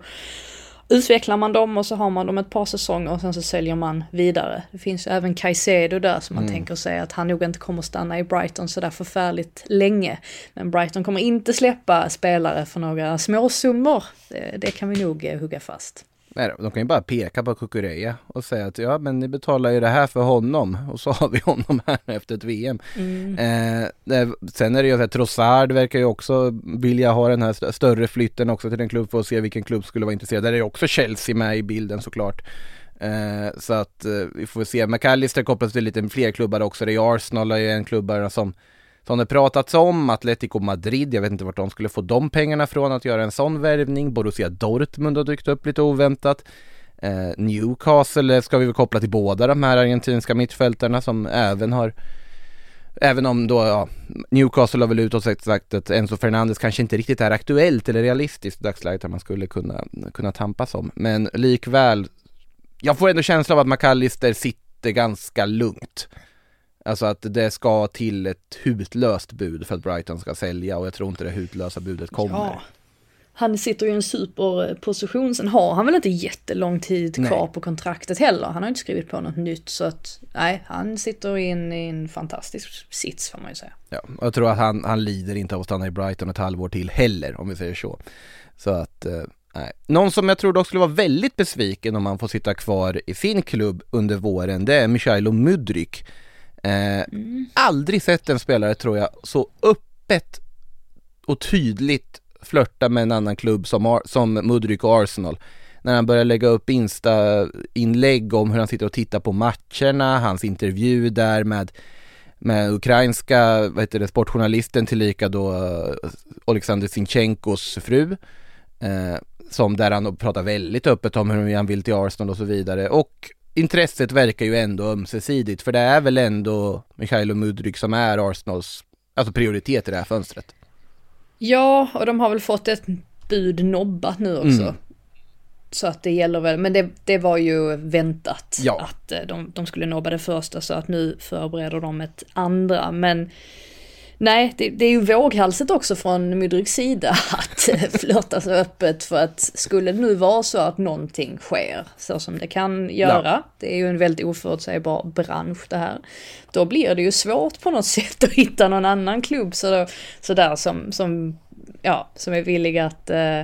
utvecklar man dem och så har man dem ett par säsonger och sen så säljer man vidare. Det finns ju även Caicedo där som man mm. tänker sig att han nog inte kommer stanna i Brighton sådär förfärligt länge. Men Brighton kommer inte släppa spelare för några småsummor. Det, det kan vi nog eh, hugga fast. Nej, de kan ju bara peka på Kukureya och säga att ja men ni betalar ju det här för honom och så har vi honom här efter ett VM. Mm. Eh, sen är det ju att Trossard verkar ju också vilja ha den här större flytten också till en klubb för att se vilken klubb skulle vara intresserad. Där är ju också Chelsea med i bilden såklart. Eh, så att eh, vi får se. McAllister kopplas till lite fler klubbar också. Det är Arsenal är ju en klubbar som, som det pratats om. Atletico Madrid, jag vet inte vart de skulle få de pengarna från att göra en sån värvning. Borussia Dortmund har dykt upp lite oväntat. Eh, Newcastle eh, ska vi väl koppla till båda de här argentinska mittfältarna som även har Även om då, ja, Newcastle har väl utåt sagt att Enzo Fernandes kanske inte riktigt är aktuellt eller realistiskt i dagsläget att man skulle kunna, kunna tampas om. Men likväl, jag får ändå känslan av att McAllister sitter ganska lugnt. Alltså att det ska till ett hutlöst bud för att Brighton ska sälja och jag tror inte det hutlösa budet kommer. Ja han sitter ju i en superposition. Sen har han väl inte jättelång tid kvar nej. på kontraktet heller. Han har inte skrivit på något nytt så att nej, han sitter i en, i en fantastisk sits får man ju säga. Ja, och jag tror att han, han lider inte av att stanna i Brighton ett halvår till heller om vi säger så. Så att eh, Nej. Någon som jag tror dock skulle vara väldigt besviken om han får sitta kvar i sin klubb under våren, det är Michailo Mudryk. Eh, mm. Aldrig sett en spelare tror jag så öppet och tydligt flörta med en annan klubb som, som Mudryk och Arsenal. När han börjar lägga upp Insta-inlägg om hur han sitter och tittar på matcherna, hans intervju där med med ukrainska vad heter det, sportjournalisten tillika då uh, Alexander Sinchenkos fru. Eh, som där han pratar väldigt öppet om hur han vill till Arsenal och så vidare. Och intresset verkar ju ändå ömsesidigt för det är väl ändå Mikhailo Mudryk som är Arsenals alltså prioritet i det här fönstret. Ja, och de har väl fått ett bud nobbat nu också. Mm. Så att det gäller väl, men det, det var ju väntat ja. att eh, de, de skulle nobba det första så att nu förbereder de ett andra. Men nej, det, det är ju våghalset också från Mudryks sida att eh, flörta så öppet för att skulle det nu vara så att någonting sker så som det kan göra, ja. det är ju en väldigt oförutsägbar bransch det här, då blir det ju svårt på något sätt att hitta någon annan klubb så, så där som, som, ja, som är villig att eh,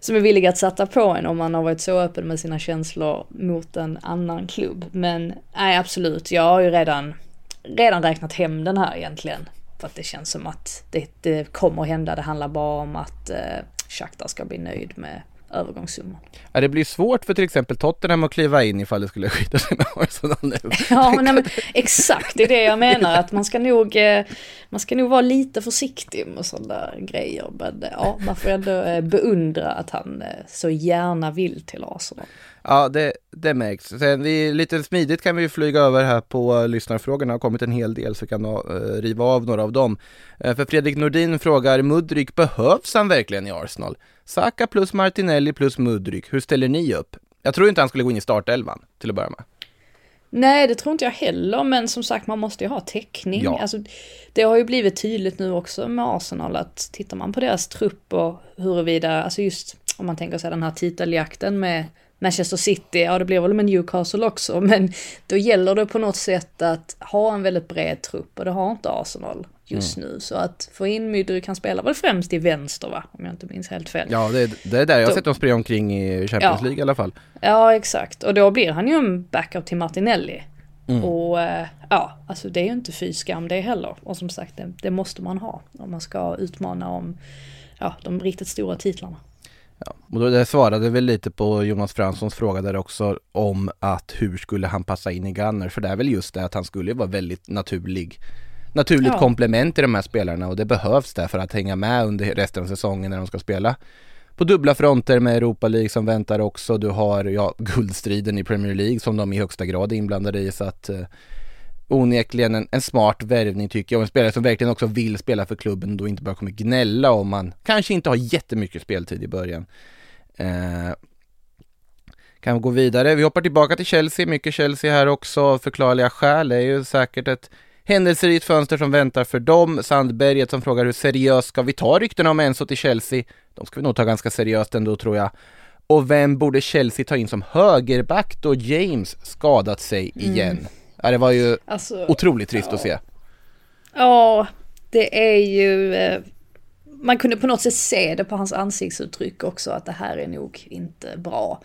som är villiga att sätta på en om man har varit så öppen med sina känslor mot en annan klubb. Men nej absolut, jag har ju redan, redan räknat hem den här egentligen. För att det känns som att det, det kommer att hända. Det handlar bara om att eh, Shakhtar ska bli nöjd med övergångssumman. Ja, det blir svårt för till exempel Tottenham att kliva in ifall det skulle skita sig med Arsenal nu. ja, nej, men exakt, det är det jag menar att man ska nog, eh, man ska nog vara lite försiktig med sådana grejer. Men eh, ja, man får ändå eh, beundra att han så gärna vill till Arsenal. Ja, det, det märks. Sen vi, lite smidigt kan vi flyga över här på lyssnarfrågorna. Det har kommit en hel del så vi kan uh, riva av några av dem. Uh, för Fredrik Nordin frågar, Mudryk, behövs han verkligen i Arsenal? Saka plus Martinelli plus Mudryk, hur ställer ni upp? Jag tror inte han skulle gå in i startelvan till att börja med. Nej, det tror inte jag heller, men som sagt man måste ju ha täckning. Ja. Alltså, det har ju blivit tydligt nu också med Arsenal att tittar man på deras trupp och huruvida, alltså just om man tänker sig den här titeljakten med Manchester City, ja det blir väl med Newcastle också, men då gäller det på något sätt att ha en väldigt bred trupp och det har inte Arsenal just mm. nu. Så att få in Mydryk, han spelar väl främst i vänster va? Om jag inte minns helt fel. Ja, det, det är där jag har sett dem springa omkring i Champions ja. League i alla fall. Ja, exakt. Och då blir han ju en backup till Martinelli. Mm. Och äh, ja, alltså det är ju inte fy skam det heller. Och som sagt, det, det måste man ha om man ska utmana om ja, de riktigt stora titlarna. Ja, och då det svarade väl lite på Jonas Franssons fråga där också om att hur skulle han passa in i Gunner? För det är väl just det att han skulle vara väldigt naturlig naturligt ja. komplement till de här spelarna och det behövs där för att hänga med under resten av säsongen när de ska spela på dubbla fronter med Europa League som väntar också. Du har ja, guldstriden i Premier League som de i högsta grad är inblandade i så att eh, onekligen en, en smart värvning tycker jag. Och en spelare som verkligen också vill spela för klubben då inte bara kommer gnälla om man kanske inte har jättemycket speltid i början. Eh, kan vi gå vidare. Vi hoppar tillbaka till Chelsea, mycket Chelsea här också, förklarliga skäl. Det är ju säkert ett händelserikt fönster som väntar för dem. Sandberget som frågar hur seriöst ska vi ta ryktena om Enzo till Chelsea? De ska vi nog ta ganska seriöst ändå tror jag. Och vem borde Chelsea ta in som högerback då James skadat sig mm. igen? Mm. Ja, det var ju alltså, otroligt trist ja. att se. Ja, det är ju... Eh, man kunde på något sätt se det på hans ansiktsuttryck också att det här är nog inte bra.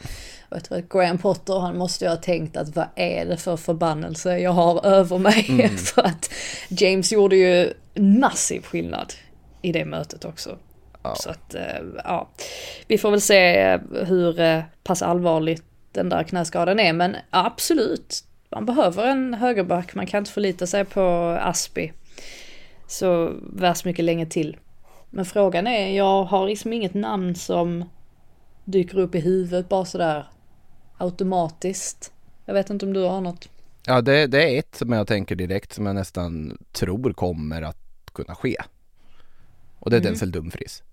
Och jag tror att Graham Potter han måste ju ha tänkt att vad är det för förbannelse jag har över mig? Mm. för att James gjorde ju massiv skillnad i det mötet också. Ja. Så att, eh, ja. Vi får väl se hur eh, pass allvarligt den där knäskadan är. Men absolut, man behöver en högerback. Man kan inte förlita sig på Aspi så värst mycket länge till. Men frågan är, jag har liksom inget namn som dyker upp i huvudet bara sådär automatiskt. Jag vet inte om du har något. Ja, det, det är ett som jag tänker direkt som jag nästan tror kommer att kunna ske. Och det är mm. Denzel Dumfries.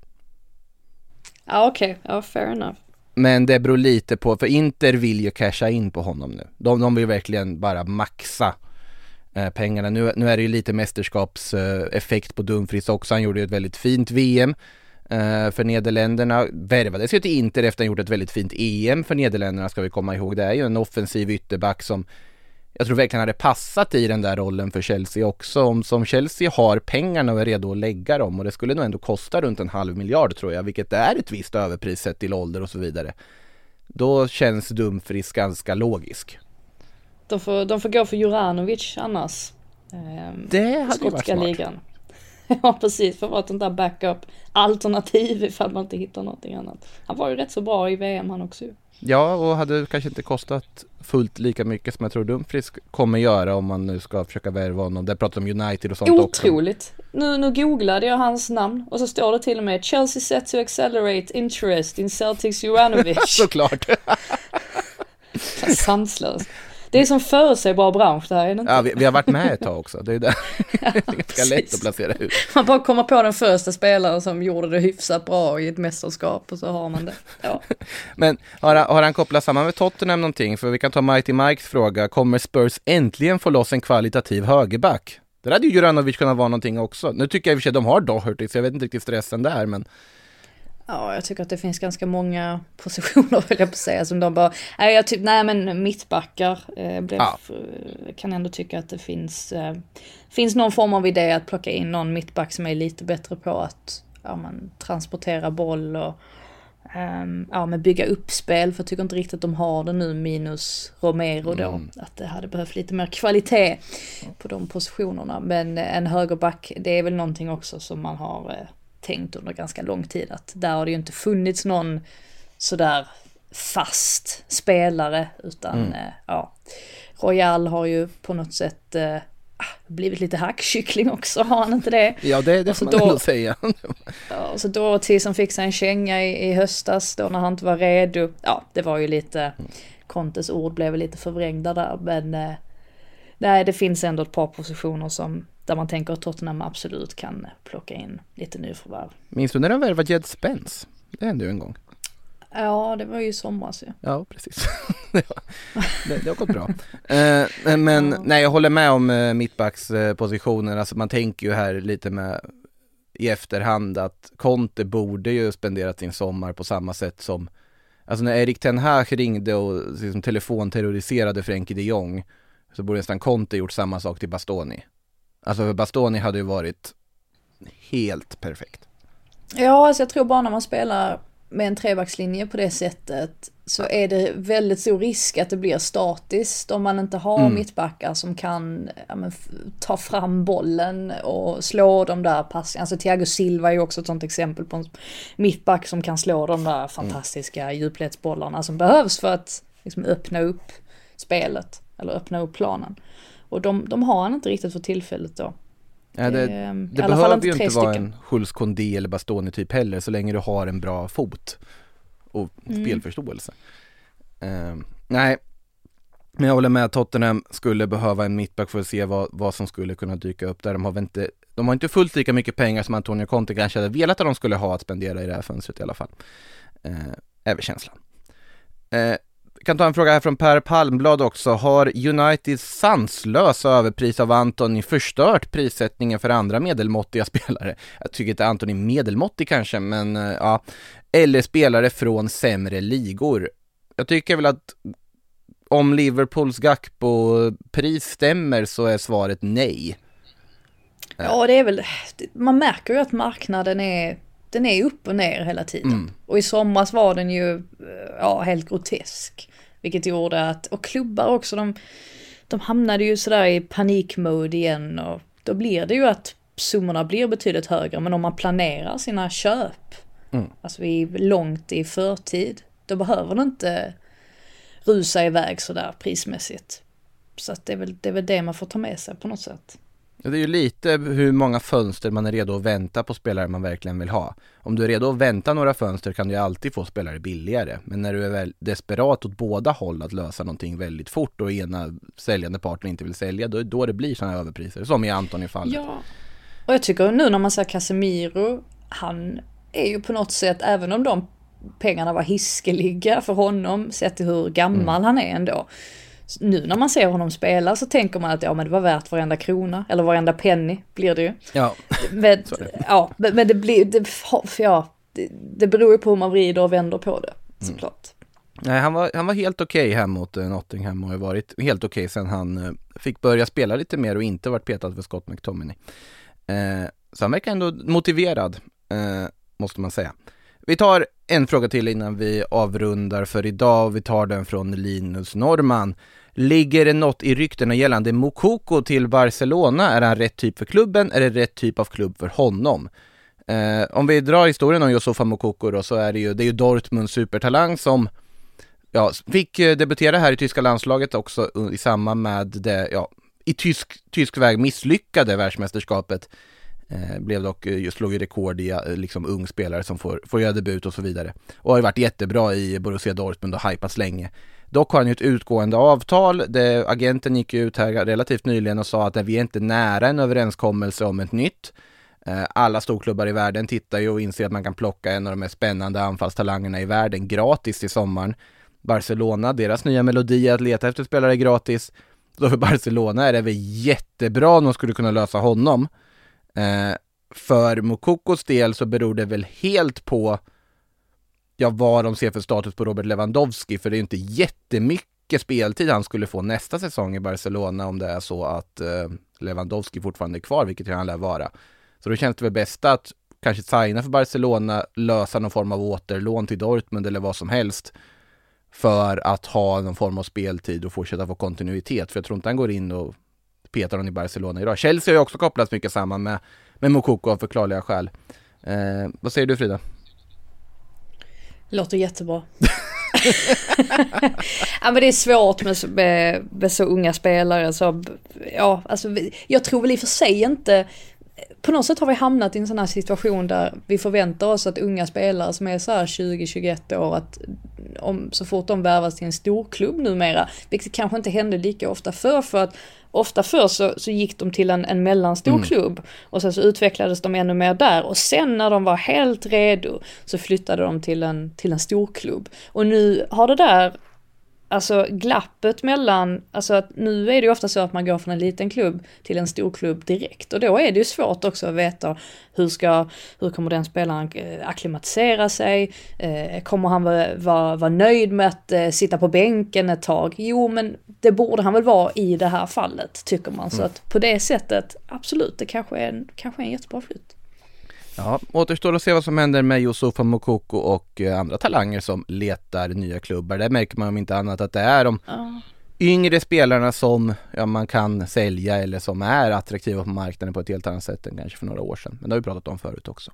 Ja, okej. Okay. Ja, fair enough. Men det beror lite på, för Inter vill ju casha in på honom nu. De, de vill verkligen bara maxa Eh, pengarna. Nu, nu är det ju lite mästerskapseffekt eh, på Dumfries också. Han gjorde ju ett väldigt fint VM eh, för Nederländerna. Värvades ju till Inter efter att han gjort ett väldigt fint EM för Nederländerna ska vi komma ihåg. Det är ju en offensiv ytterback som jag tror verkligen hade passat i den där rollen för Chelsea också. Om som Chelsea har pengarna och är redo att lägga dem och det skulle nog ändå kosta runt en halv miljard tror jag, vilket är ett visst överpris sett till ålder och så vidare. Då känns Dumfries ganska logisk. De får, de får gå för Juranovic annars. Ehm, det hade ju varit smart. Ligan. ja precis, för att vara ett sånt där backup alternativ ifall man inte hittar någonting annat. Han var ju rätt så bra i VM han också ju. Ja, och hade kanske inte kostat fullt lika mycket som jag tror Dumfries kommer göra om man nu ska försöka värva honom. Där pratar de United och sånt Otroligt. också. Otroligt. Nu, nu googlade jag hans namn och så står det till och med Chelsea set to accelerate interest in Celtics Juranovic. Såklart. Sanslöst. Det är som förutsägbar bransch det här, är det inte? Ja, vi, vi, har varit med ett tag också. Det är det. ganska lätt att placera ut. Man bara kommer på den första spelaren som gjorde det hyfsat bra i ett mästerskap och så har man det. Ja. Men har han, har han kopplat samman med Tottenham någonting? För vi kan ta Mighty Mikes fråga. Kommer Spurs äntligen få loss en kvalitativ högerback? Det hade ju Juranovic kunnat vara någonting också. Nu tycker jag i och för sig de har Doherty, så jag vet inte riktigt stressen där, men Ja, jag tycker att det finns ganska många positioner, vill jag på säga, som de bara, nej, jag typ, nej men mittbackar, eh, blev, ja. kan ändå tycka att det finns, eh, finns någon form av idé att plocka in någon mittback som är lite bättre på att, ja men, transportera boll och, um, ja men bygga upp spel, för jag tycker inte riktigt att de har det nu, minus Romero då, mm. att det hade behövt lite mer kvalitet på de positionerna, men en högerback, det är väl någonting också som man har eh, tänkt under ganska lång tid att där har det ju inte funnits någon sådär fast spelare utan mm. eh, ja, Royal har ju på något sätt eh, ah, blivit lite hackkyckling också, har han inte det? Ja, det, det får man ändå säga. ja, så då till som fick sig en känga i, i höstas då när han inte var redo. Ja, det var ju lite, Contes ord blev lite förvrängda där, men eh, nej, det finns ändå ett par positioner som där man tänker att Tottenham absolut kan plocka in lite nyförvärv. Minns du när de värvade Jed Spence? Det hände ju en gång. Ja, det var ju i somras ju. Ja, precis. det, det, har gått bra. eh, men ja. nej, jag håller med om eh, mittbackspositionen. Alltså man tänker ju här lite med i efterhand att Conte borde ju spenderat sin sommar på samma sätt som Alltså när Erik Ten Hag ringde och liksom telefonterroriserade Frenkie de Jong så borde nästan Conte gjort samma sak till Bastoni. Alltså Bastoni hade ju varit helt perfekt. Ja, alltså jag tror bara när man spelar med en trebackslinje på det sättet så är det väldigt stor risk att det blir statiskt om man inte har mm. mittbackar som kan ja, men, ta fram bollen och slå de där passningarna. Alltså Thiago Silva är ju också ett sånt exempel på en mittback som kan slå de där fantastiska mm. djupledsbollarna som behövs för att liksom, öppna upp spelet eller öppna upp planen. Och de, de har han inte riktigt för tillfället då. Ja, det, det, det behöver ju inte vara en Schultz Kondé eller Bastoni typ heller så länge du har en bra fot och mm. spelförståelse. Uh, nej, men jag håller med att Tottenham skulle behöva en mittback för att se vad, vad som skulle kunna dyka upp där. De har inte, de har inte fullt lika mycket pengar som Antonio Conte kanske hade velat att de skulle ha att spendera i det här fönstret i alla fall. Uh, är väl känslan. Uh, kan ta en fråga här från Per Palmblad också. Har Uniteds sanslösa överpris av Antoni förstört prissättningen för andra medelmåttiga spelare? Jag tycker inte Antoni är medelmåttig kanske, men eh, ja. Eller spelare från sämre ligor. Jag tycker väl att om Liverpools Gakpo-pris stämmer så är svaret nej. Ja, det är väl, man märker ju att marknaden är den är upp och ner hela tiden. Mm. Och i somras var den ju eh, ja, helt grotesk. Vilket gjorde att, och klubbar också, de, de hamnade ju sådär i panikmode igen och då blir det ju att summorna blir betydligt högre. Men om man planerar sina köp, mm. alltså i, långt i förtid, då behöver det inte rusa iväg sådär prismässigt. Så att det är, väl, det är väl det man får ta med sig på något sätt. Det är ju lite hur många fönster man är redo att vänta på spelare man verkligen vill ha. Om du är redo att vänta några fönster kan du ju alltid få spelare billigare. Men när du är väl desperat åt båda håll att lösa någonting väldigt fort och ena säljande parten inte vill sälja, då, då det blir sådana överpriser. Som i Antoni-fallet. Ja, och jag tycker nu när man ser Casemiro, han är ju på något sätt, även om de pengarna var hiskeliga för honom, sett till hur gammal mm. han är ändå, nu när man ser honom spela så tänker man att ja men det var värt varenda krona, eller varenda penny blir det ju. Ja, men, ja, men det blir, det, ja, det, det beror ju på hur man vrider och vänder på det, mm. såklart. Mm. Nej, han var, han var helt okej okay här mot uh, Nottingham och har varit helt okej okay sen han uh, fick börja spela lite mer och inte varit petad för Scott McTominay. Uh, så han verkar ändå motiverad, måste man säga. Vi tar en fråga till innan vi avrundar för idag och vi tar den från Linus Norman. Ligger det något i ryktena gällande Mokoko till Barcelona? Är han rätt typ för klubben? Är det rätt typ av klubb för honom? Eh, om vi drar historien om Josofa Mokoko då så är det ju, det är ju Dortmunds supertalang som ja, fick eh, debutera här i tyska landslaget också i samband med det, ja, i tysk, tysk väg misslyckade världsmästerskapet. Eh, blev dock, eh, just slog ju rekord i eh, liksom ung spelare som får, får göra debut och så vidare. Och har ju varit jättebra i Borussia Dortmund och hypats länge. Dock har han ju ett utgående avtal. Det, agenten gick ut här relativt nyligen och sa att vi är inte nära en överenskommelse om ett nytt. Eh, alla storklubbar i världen tittar ju och inser att man kan plocka en av de mest spännande anfallstalangerna i världen gratis i sommaren. Barcelona, deras nya melodi är att leta efter spelare gratis. Så för Barcelona är det väl jättebra om de skulle kunna lösa honom. Eh, för Mokokos del så beror det väl helt på ja, vad de ser för status på Robert Lewandowski, för det är ju inte jättemycket speltid han skulle få nästa säsong i Barcelona om det är så att eh, Lewandowski fortfarande är kvar, vilket han lär vara. Så då känns det väl bäst att kanske signa för Barcelona, lösa någon form av återlån till Dortmund eller vad som helst för att ha någon form av speltid och fortsätta få kontinuitet. För jag tror inte han går in och petar honom i Barcelona idag. Chelsea har ju också kopplats mycket samman med, med Mokoko av förklarliga skäl. Eh, vad säger du Frida? Låter jättebra. ja men det är svårt med, med, med, så unga spelare så, ja alltså jag tror väl i och för sig inte på något sätt har vi hamnat i en sån här situation där vi förväntar oss att unga spelare som är så här 20-21 år att om, så fort de värvas till en storklubb numera, vilket kanske inte hände lika ofta förr för att ofta förr så, så gick de till en, en mellanstor mm. klubb och sen så utvecklades de ännu mer där och sen när de var helt redo så flyttade de till en, till en storklubb. Och nu har det där alltså glappet mellan, alltså att nu är det ju ofta så att man går från en liten klubb till en stor klubb direkt och då är det ju svårt också att veta hur ska, hur kommer den spelaren eh, akklimatisera sig? Eh, kommer han vara, vara, vara nöjd med att eh, sitta på bänken ett tag? Jo, men det borde han väl vara i det här fallet, tycker man. Så mm. att på det sättet, absolut, det kanske är en, kanske är en jättebra flytt. Ja, återstår att se vad som händer med Yusufa Mokoko och eh, andra talanger som letar nya klubbar. Där märker man om inte annat att det är de ja. yngre spelarna som ja, man kan sälja eller som är attraktiva på marknaden på ett helt annat sätt än kanske för några år sedan. Men det har vi pratat om förut också.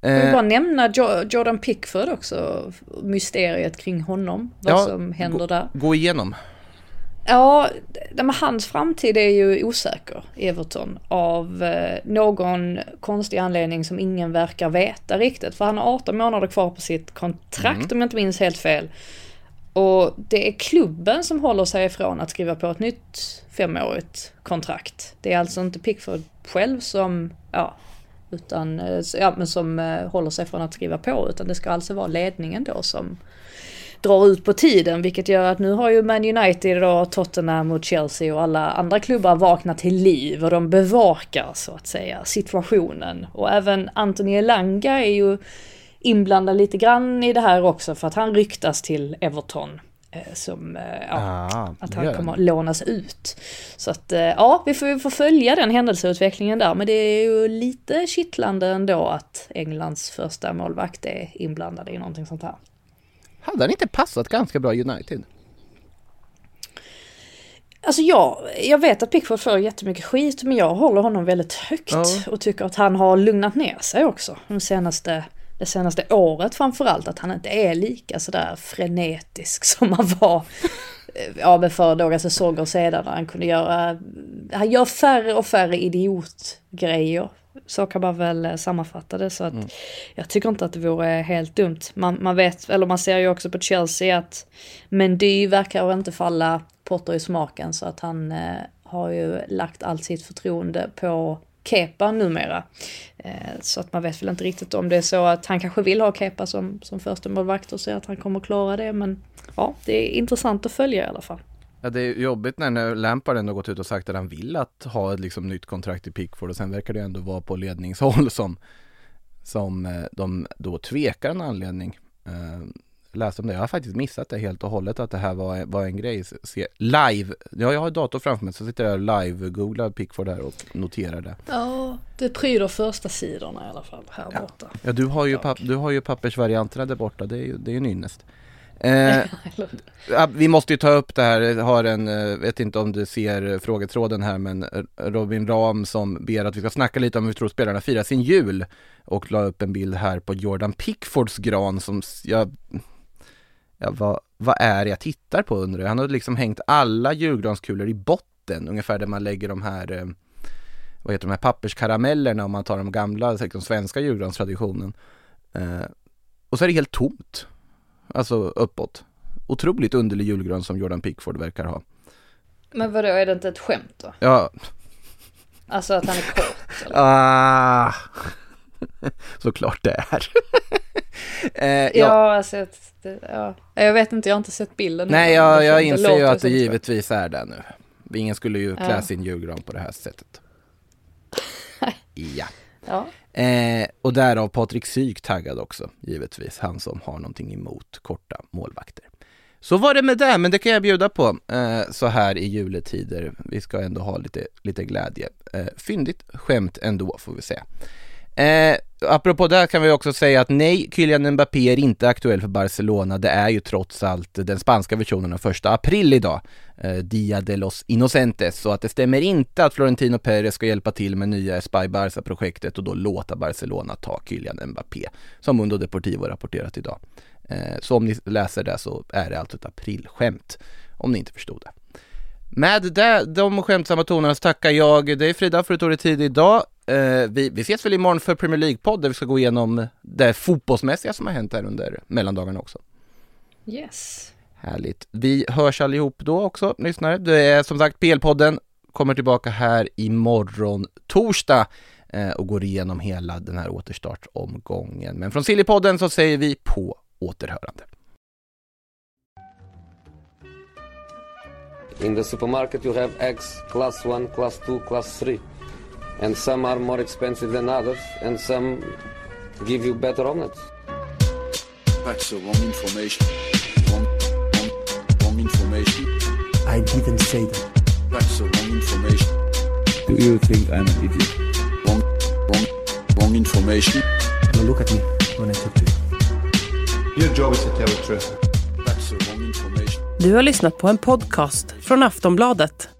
Jag vill eh, bara nämna Jordan Pickford också, mysteriet kring honom, vad ja, som händer gå, där. Gå igenom. Ja, men hans framtid är ju osäker, Everton, av eh, någon konstig anledning som ingen verkar veta riktigt. För han har 18 månader kvar på sitt kontrakt mm. om jag inte minns helt fel. Och det är klubben som håller sig ifrån att skriva på ett nytt femårigt kontrakt. Det är alltså inte Pickford själv som, ja, utan, eh, ja, men som eh, håller sig från att skriva på, utan det ska alltså vara ledningen då som drar ut på tiden, vilket gör att nu har ju Man United och Tottenham och Chelsea och alla andra klubbar vaknat till liv och de bevakar så att säga situationen. Och även Anthony Elanga är ju inblandad lite grann i det här också för att han ryktas till Everton. Eh, som, eh, ja, ah, att han kommer att lånas ut. Så att, eh, ja, vi får, vi får följa den händelseutvecklingen där, men det är ju lite kittlande ändå att Englands första målvakt är inblandad i någonting sånt här. Hade han inte passat ganska bra United? Alltså jag, jag vet att Pickford får jättemycket skit men jag håller honom väldigt högt ja. och tycker att han har lugnat ner sig också de senaste det senaste året framförallt, att han inte är lika sådär frenetisk som han var eh, ja, för några säsonger sedan när han kunde göra, han gör färre och färre idiotgrejer. Så kan man väl eh, sammanfatta det. Så att Mm. jag tycker inte att det vore helt dumt. Man, man vet, eller man ser ju också på Chelsea att Mendy verkar inte falla Potter i smaken så att han eh, har ju lagt allt sitt förtroende på Kepa numera. Eh, så att man vet väl inte riktigt om det är så att han kanske vill ha Kepa som, som första målvakt och ser att han kommer klara det. Men ja, det är intressant att följa i alla fall. Ja, det är jobbigt när, Lampard ändå gått ut och sagt att han vill att ha ett liksom, nytt kontrakt i Pickford och sen verkar det ändå vara på ledningshåll som, som eh, de då tvekar en anledning. Eh, läste om det, jag har faktiskt missat det helt och hållet att det här var, var en grej. Se, live, ja jag har dator framför mig så sitter jag live-googlar Pickford här och noterar det. Ja, det pryder första sidorna i alla fall här borta. Ja du har ju, papp, du har ju pappersvarianterna där borta, det är ju, det är ju en ynnest. Eh, vi måste ju ta upp det här, jag har en, eh, vet inte om du ser eh, frågetråden här men eh, Robin Ram som ber att vi ska snacka lite om hur vi tror spelarna firar sin jul och la upp en bild här på Jordan Pickfords gran som jag Ja, vad, vad är det jag tittar på undrar jag? Han har liksom hängt alla julgranskulor i botten, ungefär där man lägger de här vad heter de här papperskaramellerna om man tar de gamla, liksom svenska julgranstraditionen. Eh, och så är det helt tomt. Alltså uppåt. Otroligt underlig julgran som Jordan Pickford verkar ha. Men vadå, är det inte ett skämt då? Ja, Alltså att han är kort? Eller? ah. såklart det är. eh, Ja, ja. alltså det, ja. Jag vet inte, jag har inte sett bilden. Nej, jag, jag inser ju att det givetvis är det nu. Ingen skulle ju klä Ja. sin julgran på det här sättet. ja. Ja. Eh, och därav Patrik Syk taggad också, givetvis. Han som har någonting emot korta målvakter. Så var det med det, men det kan jag bjuda på eh, så här i juletider. Vi ska ändå ha lite, lite glädje. Eh, fyndigt skämt ändå, får vi säga. Eh, apropå det kan vi också säga att nej, Kylian Mbappé är inte aktuell för Barcelona. Det är ju trots allt den spanska versionen av första april idag, eh, Dia de los Inocentes. Så att det stämmer inte att Florentino Perez ska hjälpa till med nya Spy Barca-projektet och då låta Barcelona ta Kylian Mbappé, som Mundo Deportivo rapporterat idag. Eh, så om ni läser det så är det alltså ett aprilskämt, om ni inte förstod det. Med det, de skämtsamma tonerna så tackar jag dig Frida för att du tog dig tid idag. Eh, vi, vi ses väl imorgon för Premier League-podd där vi ska gå igenom det fotbollsmässiga som har hänt här under mellandagarna också. Yes. Härligt. Vi hörs allihop då också, lyssnare. Det är som sagt PL-podden, kommer tillbaka här imorgon torsdag eh, och går igenom hela den här återstartsomgången. Men från Sillypodden så säger vi på återhörande. In the supermarket, you have eggs class 1, class 2, class 3. And some are more expensive than others, and some give you better omelets. That's the wrong information. Wrong, wrong, wrong information. I didn't say that. That's the wrong information. Do you think I'm an idiot? Wrong, wrong, wrong information. Now look at me when I talk to you. Your job is to tell the truth. That's the wrong information. Du har lyssnat på en podcast från Aftonbladet.